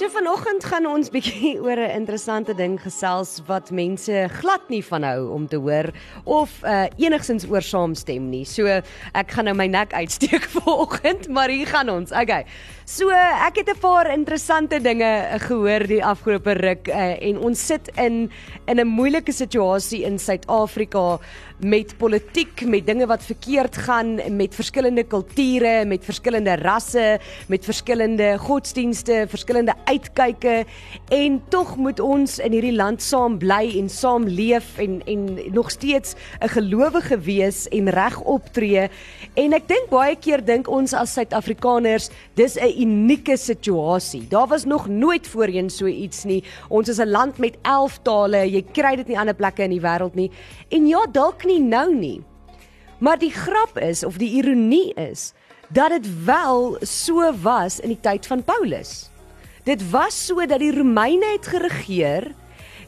So vanoggend gaan ons bietjie oor 'n interessante ding gesels wat mense glad nie van hou om te hoor of uh enigsins oor saamstem nie. So ek gaan nou my nek uitsteek vanoggend, maar hier gaan ons. Okay. So ek het 'n paar interessante dinge gehoor die afgelope ruk uh, en ons sit in in 'n moeilike situasie in Suid-Afrika met politiek, met dinge wat verkeerd gaan, met verskillende kulture, met verskillende rasse, met verskillende godsdienste, verskillende uitkyke en tog moet ons in hierdie land saam bly en saam leef en en nog steeds 'n gelowige wees en reg optree. En ek dink baie keer dink ons as Suid-Afrikaners, dis 'n unieke situasie. Daar was nog nooit voorheen so iets nie. Ons is 'n land met 11 tale. Jy kry dit nie ander plekke in die wêreld nie. En ja, dalk nie nou nie. Maar die grap is of die ironie is dat dit wel so was in die tyd van Paulus. Dit was so dat die Romeine het geregeer.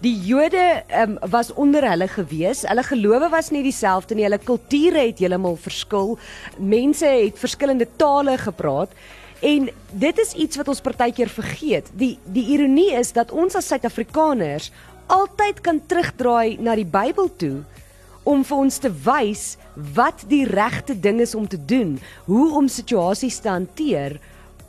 Die Jode um, was onder hulle gewees. Hulle gelowe was nie dieselfde nie. Hulle kulture het heeltemal verskil. Mense het verskillende tale gepraat. En dit is iets wat ons partykeer vergeet. Die die ironie is dat ons as Suid-Afrikaners altyd kan terugdraai na die Bybel toe om vir ons te wys wat die regte ding is om te doen, hoe om situasies te hanteer,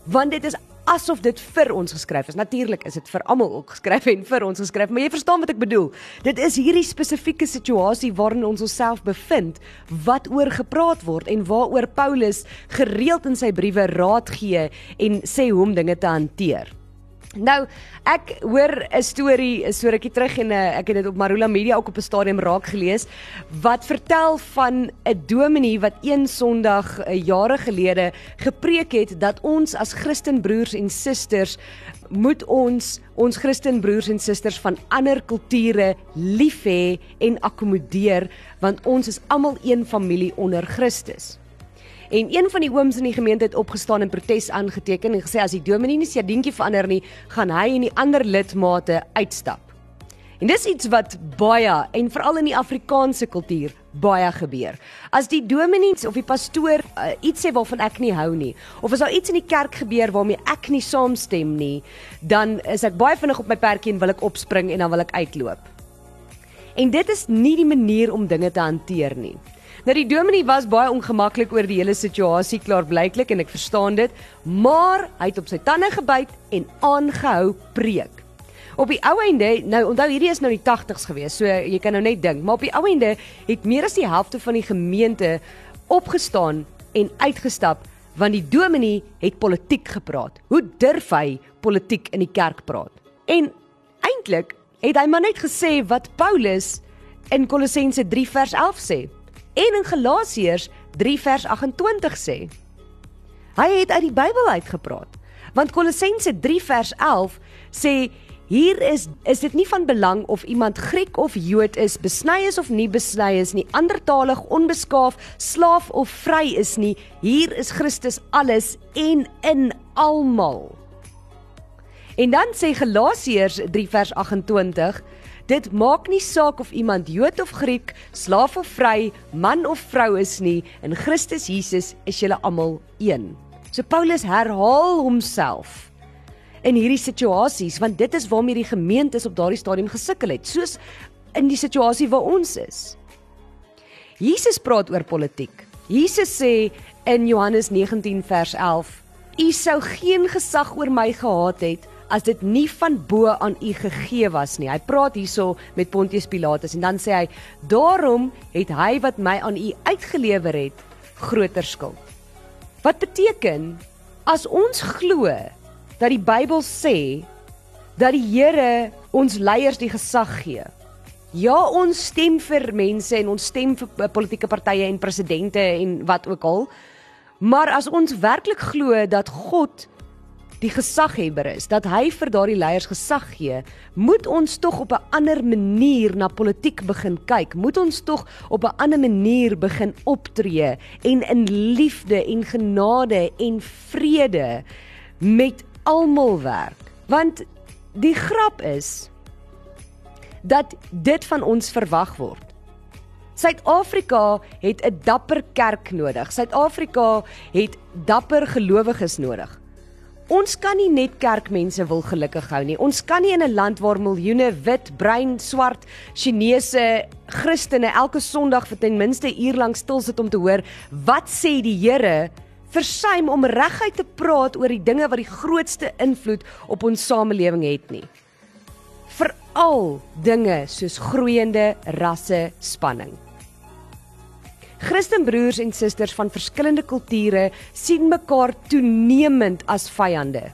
want dit is asof dit vir ons geskryf is. Natuurlik is dit vir almal ook geskryf en vir ons geskryf, maar jy verstaan wat ek bedoel. Dit is hierdie spesifieke situasie waarin ons onsself bevind wat oor gepraat word en waaroor Paulus gereeld in sy briewe raad gee en sê hoe om dinge te hanteer. Nou, ek hoor 'n storie, 'n storieetjie terug en uh, ek het dit op Marula Media ook op 'n stadium raak gelees wat vertel van 'n dominee wat een Sondag uh, jare gelede gepreek het dat ons as Christenbroers en susters moet ons ons Christenbroers en susters van ander kulture lief hê en akkommodeer want ons is almal een familie onder Christus. En een van die ooms in die gemeente het opgestaan en protes aangeteken en gesê as die dominee nie sy dingetjie verander nie, gaan hy en die ander lidmate uitstap. En dis iets wat baie en veral in die Afrikaanse kultuur baie gebeur. As die dominees of die pastoor uh, iets sê waarvan ek nie hou nie, of as daar iets in die kerk gebeur waarmee ek nie saamstem nie, dan is ek baie vinnig op my perdjie en wil ek opspring en dan wil ek uitloop. En dit is nie die manier om dinge te hanteer nie. Nou die dominee was baie ongemaklik oor die hele situasie klaarblyklik en ek verstaan dit, maar hy het op sy tande gebyt en aangehou preek. Op die ou einde, nou onthou hierdie is nou die 80's gewees, so jy kan nou net dink, maar op die ou einde het meer as die helfte van die gemeente opgestaan en uitgestap want die dominee het politiek gepraat. Hoe durf hy politiek in die kerk praat? En eintlik het hy maar net gesê wat Paulus in Kolossense 3 vers 11 sê en in Galasiërs 3 vers 28 sê. Hy het uit die Bybel uitgepraat. Want Kolossense 3 vers 11 sê hier is is dit nie van belang of iemand Griek of Jood is, besny is of nie besny is nie, andertalig, onbeskaaf, slaaf of vry is nie. Hier is Christus alles en in almal. En dan sê Galasiërs 3 vers 28 Dit maak nie saak of iemand Jood of Griek, slaaf of vry, man of vrou is nie, in Christus Jesus is julle almal een. So Paulus herhaal homself in hierdie situasies want dit is waarmee die gemeente op daardie stadium gesukkel het, soos in die situasie waar ons is. Jesus praat oor politiek. Jesus sê in Johannes 19 vers 11: U sou geen gesag oor my gehad het as dit nie van bo aan u gegee was nie. Hy praat hierso met Pontius Pilatus en dan sê hy: "Daarom het hy wat my aan u uitgelewer het, groter skuld." Wat beteken as ons glo dat die Bybel sê dat die Here ons leiers die gesag gee? Ja, ons stem vir mense en ons stem vir politieke partye en presidente en wat ook al. Maar as ons werklik glo dat God die gesaghebber is, dat hy vir daardie leiers gesag gee, moet ons tog op 'n ander manier na politiek begin kyk. Moet ons tog op 'n ander manier begin optree en in liefde en genade en vrede met almal werk. Want die grap is dat dit van ons verwag word. Suid-Afrika het 'n dapper kerk nodig. Suid-Afrika het dapper gelowiges nodig. Ons kan nie net kerkmense wil gelukkig hou nie. Ons kan nie in 'n land waar miljoene wit, bruin, swart, Chinese Christene elke Sondag vir ten minste 'n uur lank stil sit om te hoor wat sê die Here versuim om reguit te praat oor die dinge wat die grootste invloed op ons samelewing het nie. Veral dinge soos groeiende rasse spanning. Christenbroers en susters van verskillende kulture sien mekaar toenemend as vyande.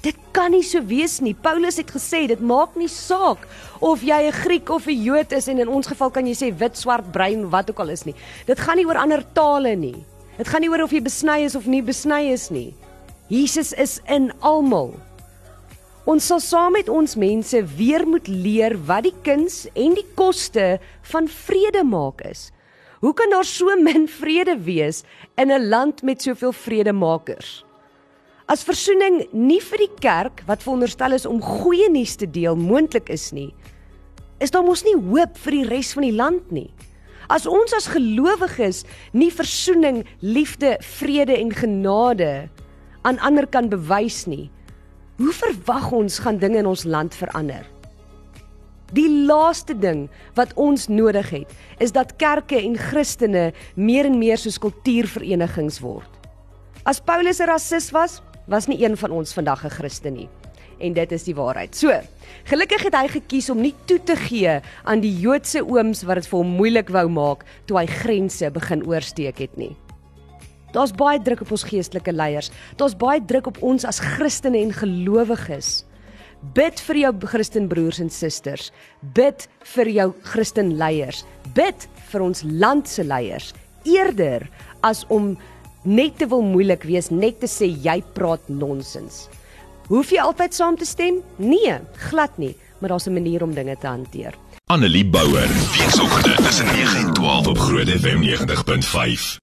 Dit kan nie so wees nie. Paulus het gesê dit maak nie saak of jy 'n Griek of 'n Jood is en in ons geval kan jy sê wit, swart, bruin, wat ook al is nie. Dit gaan nie oor ander tale nie. Dit gaan nie oor of jy besny is of nie besny is nie. Jesus is in almal. Ons sal saam met ons mense weer moet leer wat die kuns en die koste van vrede maak is. Hoe kan daar so min vrede wees in 'n land met soveel vredemakers? As versoening nie vir die kerk wat veronderstel is om goeie nuus te deel moontlik is nie, is daar mos nie hoop vir die res van die land nie. As ons as gelowiges nie versoening, liefde, vrede en genade aan ander kan bewys nie, hoe verwag ons gaan dinge in ons land verander? Die laaste ding wat ons nodig het, is dat kerke en Christene meer en meer soos kultuurverenigings word. As Paulus 'n rasis was, was nie een van ons vandag 'n Christen nie. En dit is die waarheid. So, gelukkig het hy gekies om nie toe te gee aan die Joodse ooms wat dit vir hom moeilik wou maak toe hy grense begin oorsteek het nie. Daar's baie druk op ons geestelike leiers. Daar's baie druk op ons as Christene en gelowiges. Bid vir jou Christenbroers en susters. Bid vir jou Christenleiers. Bid vir ons land se leiers eerder as om net te wil moeilik wees, net te sê jy praat nonsens. Hoef jy altyd saam te stem? Nee, glad nie, maar daar's 'n manier om dinge te hanteer. Annelie Bouwer, weekoggend tussen 9 en 12 op Groot FM 90.5.